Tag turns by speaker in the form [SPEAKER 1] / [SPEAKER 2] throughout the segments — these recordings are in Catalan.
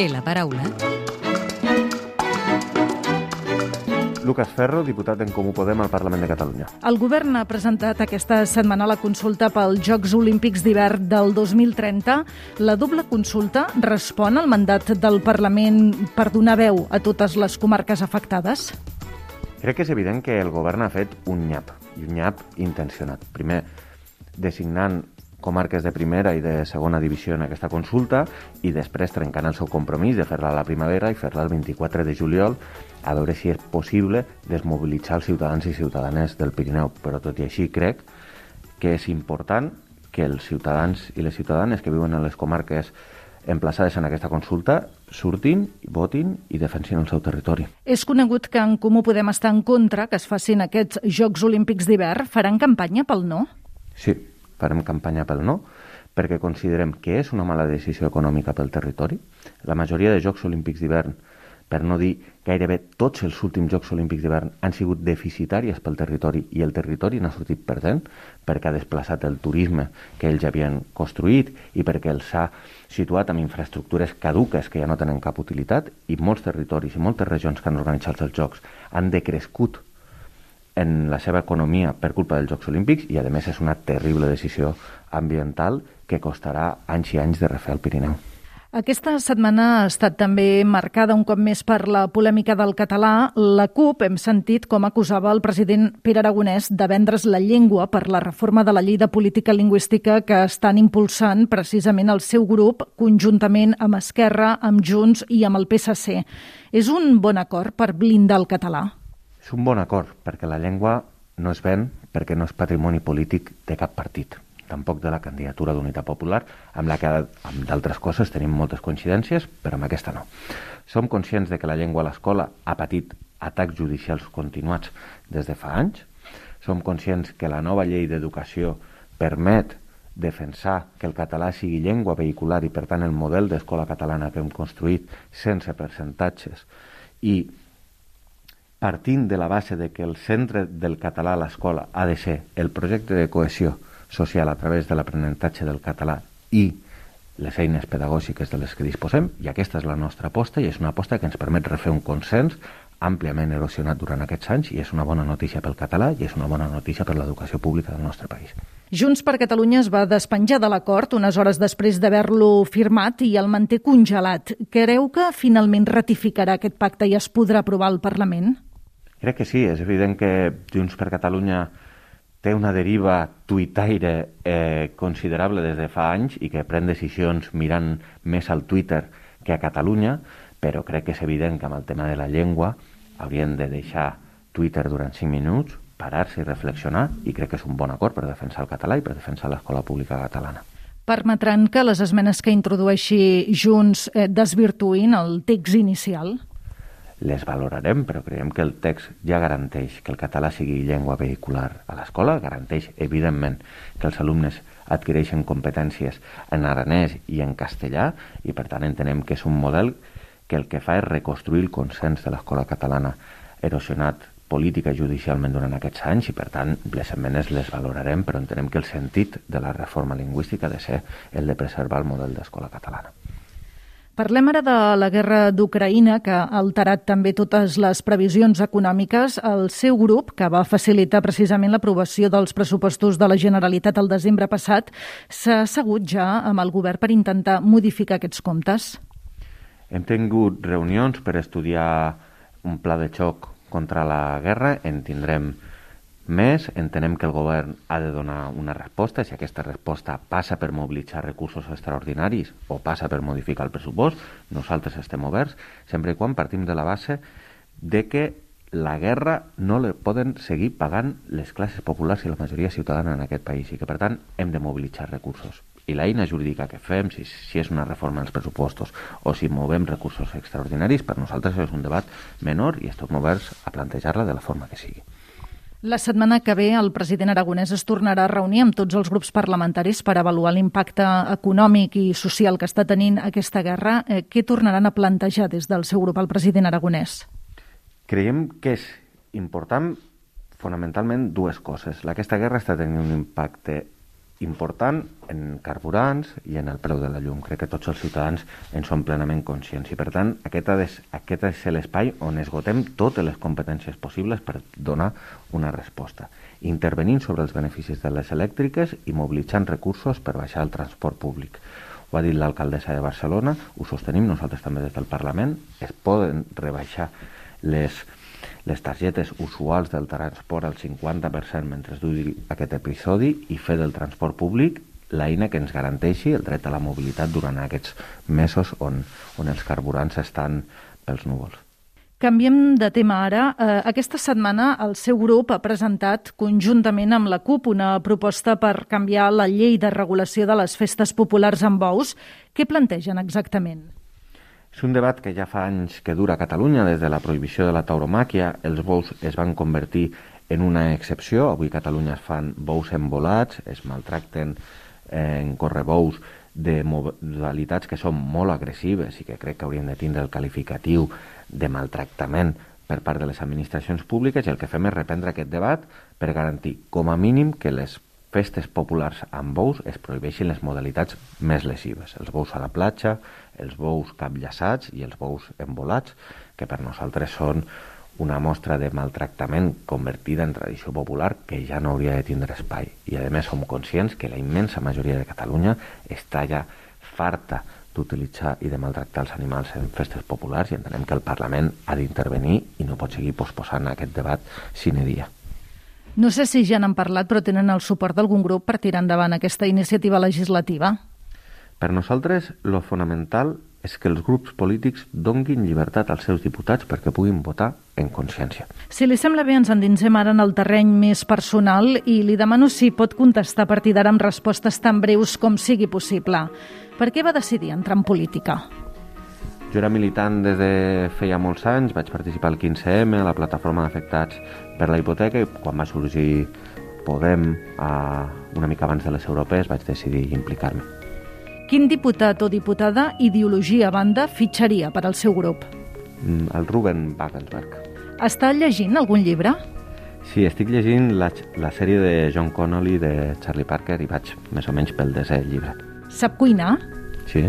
[SPEAKER 1] té la paraula
[SPEAKER 2] Lucas Ferro, diputat en Comú Podem al Parlament de Catalunya.
[SPEAKER 3] El govern ha presentat aquesta setmana la consulta pels Jocs Olímpics d'hivern del 2030. La doble consulta respon al mandat del Parlament per donar veu a totes les comarques afectades?
[SPEAKER 2] Crec que és evident que el govern ha fet un nyap, i un nyap intencionat. Primer, designant comarques de primera i de segona divisió en aquesta consulta i després trencant el seu compromís de fer-la a la primavera i fer-la el 24 de juliol a veure si és possible desmobilitzar els ciutadans i ciutadanes del Pirineu. Però tot i així crec que és important que els ciutadans i les ciutadanes que viuen en les comarques emplaçades en aquesta consulta surtin, votin i defensin el seu territori.
[SPEAKER 3] És conegut que en Comú Podem estar en contra que es facin aquests Jocs Olímpics d'hivern. Faran campanya pel no?
[SPEAKER 2] Sí, farem campanya pel no, perquè considerem que és una mala decisió econòmica pel territori. La majoria de Jocs Olímpics d'hivern, per no dir gairebé tots els últims Jocs Olímpics d'hivern, han sigut deficitàries pel territori i el territori n'ha sortit perdent perquè ha desplaçat el turisme que ells havien construït i perquè els ha situat amb infraestructures caduques que ja no tenen cap utilitat i molts territoris i moltes regions que han organitzat els Jocs han decrescut en la seva economia per culpa dels Jocs Olímpics i, a més, és una terrible decisió ambiental que costarà anys i anys de refer el Pirineu.
[SPEAKER 3] Aquesta setmana ha estat també marcada un cop més per la polèmica del català. La CUP hem sentit com acusava el president Pere Aragonès de vendre's la llengua per la reforma de la llei de política lingüística que estan impulsant precisament el seu grup conjuntament amb Esquerra, amb Junts i amb el PSC. És un bon acord per blindar el català?
[SPEAKER 2] És un bon acord, perquè la llengua no es ven perquè no és patrimoni polític de cap partit, tampoc de la candidatura d'Unitat Popular, amb la que amb d'altres coses tenim moltes coincidències, però amb aquesta no. Som conscients de que la llengua a l'escola ha patit atacs judicials continuats des de fa anys. Som conscients que la nova llei d'educació permet defensar que el català sigui llengua vehicular i, per tant, el model d'escola catalana que hem construït sense percentatges i partint de la base de que el centre del català a l'escola ha de ser el projecte de cohesió social a través de l'aprenentatge del català i les eines pedagògiques de les que disposem, i aquesta és la nostra aposta, i és una aposta que ens permet refer un consens àmpliament erosionat durant aquests anys i és una bona notícia pel català i és una bona notícia per l'educació pública del nostre país.
[SPEAKER 3] Junts per Catalunya es va despenjar de l'acord unes hores després d'haver-lo firmat i el manté congelat. Creu que finalment ratificarà aquest pacte i es podrà aprovar al Parlament?
[SPEAKER 2] Crec que sí, és evident que Junts per Catalunya té una deriva tuitaire eh, considerable des de fa anys i que pren decisions mirant més al Twitter que a Catalunya, però crec que és evident que amb el tema de la llengua haurien de deixar Twitter durant 5 minuts, parar-se i reflexionar, i crec que és un bon acord per defensar el català i per defensar l'escola pública catalana.
[SPEAKER 3] Permetran que les esmenes que introdueixi Junts eh, desvirtuïn el text inicial?
[SPEAKER 2] Les valorarem, però creiem que el text ja garanteix que el català sigui llengua vehicular a l'escola, garanteix, evidentment, que els alumnes adquireixen competències en aranès i en castellà, i per tant entenem que és un model que el que fa és reconstruir el consens de l'escola catalana erosionat política i judicialment durant aquests anys i, per tant, les esmenes les valorarem, però entenem que el sentit de la reforma lingüística ha de ser el de preservar el model d'escola catalana.
[SPEAKER 3] Parlem ara de la guerra d'Ucraïna, que ha alterat també totes les previsions econòmiques. El seu grup, que va facilitar precisament l'aprovació dels pressupostos de la Generalitat el desembre passat, s'ha assegut ja amb el govern per intentar modificar aquests comptes.
[SPEAKER 2] Hem tingut reunions per estudiar un pla de xoc contra la guerra, en tindrem més, entenem que el govern ha de donar una resposta, si aquesta resposta passa per mobilitzar recursos extraordinaris o passa per modificar el pressupost, nosaltres estem oberts, sempre i quan partim de la base de que la guerra no le poden seguir pagant les classes populars i la majoria ciutadana en aquest país i que, per tant, hem de mobilitzar recursos. I l'eina jurídica que fem, si, si és una reforma dels pressupostos o si movem recursos extraordinaris, per nosaltres és un debat menor i estem oberts a plantejar-la de la forma que sigui.
[SPEAKER 3] La setmana que ve el president aragonès es tornarà a reunir amb tots els grups parlamentaris per avaluar l'impacte econòmic i social que està tenint aquesta guerra. Eh, què tornaran a plantejar des del seu grup al president aragonès?
[SPEAKER 2] Creiem que és important fonamentalment dues coses. Aquesta guerra està tenint un impacte important en carburants i en el preu de la llum. Crec que tots els ciutadans en són plenament conscients i, per tant, aquest de, aquest ser l'espai on esgotem totes les competències possibles per donar una resposta, intervenint sobre els beneficis de les elèctriques i mobilitzant recursos per baixar el transport públic. Ho ha dit l'alcaldessa de Barcelona, ho sostenim nosaltres també des del Parlament, es poden rebaixar les les targetes usuals del transport al 50% mentre duri aquest episodi i fer del transport públic l'eina que ens garanteixi el dret a la mobilitat durant aquests mesos on, on els carburants estan pels núvols.
[SPEAKER 3] Canviem de tema ara. Eh, aquesta setmana el seu grup ha presentat conjuntament amb la CUP una proposta per canviar la llei de regulació de les festes populars amb bous. Què plantegen exactament?
[SPEAKER 2] És un debat que ja fa anys que dura a Catalunya. Des de la prohibició de la tauromàquia, els bous es van convertir en una excepció. Avui a Catalunya es fan bous embolats, es maltracten eh, en correbous de modalitats que són molt agressives i que crec que haurien de tindre el qualificatiu de maltractament per part de les administracions públiques i el que fem és reprendre aquest debat per garantir com a mínim que les festes populars amb bous es prohibeixin les modalitats més lesives. Els bous a la platja, els bous capllaçats i els bous embolats, que per nosaltres són una mostra de maltractament convertida en tradició popular que ja no hauria de tindre espai. I a més som conscients que la immensa majoria de Catalunya està ja farta d'utilitzar i de maltractar els animals en festes populars i entenem que el Parlament ha d'intervenir i no pot seguir posposant aquest debat sine dia.
[SPEAKER 3] No sé si ja n'han parlat, però tenen el suport d'algun grup per tirar endavant aquesta iniciativa legislativa?
[SPEAKER 2] Per nosaltres, lo fonamental és que els grups polítics donguin llibertat als seus diputats perquè puguin votar en consciència.
[SPEAKER 3] Si li sembla bé, ens endinsem ara en el terreny més personal i li demano si pot contestar a partir d'ara amb respostes tan breus com sigui possible. Per què va decidir entrar en política?
[SPEAKER 2] Jo era militant des de feia molts anys, vaig participar al 15M, a la plataforma d'afectats per la hipoteca, i quan va sorgir Podem, a, una mica abans de les europees, vaig decidir implicar-me.
[SPEAKER 3] Quin diputat o diputada, ideologia a banda, fitxaria per al seu grup?
[SPEAKER 2] Mm, el Ruben Wagensberg.
[SPEAKER 3] Està llegint algun llibre?
[SPEAKER 2] Sí, estic llegint la, la sèrie de John Connolly de Charlie Parker i vaig més o menys pel desè llibre.
[SPEAKER 3] Sap cuinar?
[SPEAKER 2] Sí.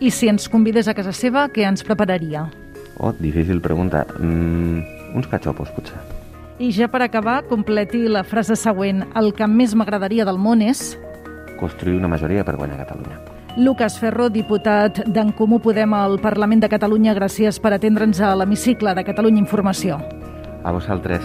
[SPEAKER 3] I si ens convides a casa seva, què ens prepararia?
[SPEAKER 2] Oh, difícil pregunta. Mm, uns cachopos, potser.
[SPEAKER 3] I ja per acabar, completi la frase següent. El que més m'agradaria del món és...
[SPEAKER 2] Construir una majoria per guanyar Catalunya.
[SPEAKER 3] Lucas Ferro, diputat d'en Comú Podem al Parlament de Catalunya, gràcies per atendre'ns a l'hemicicle de Catalunya Informació.
[SPEAKER 2] A vosaltres.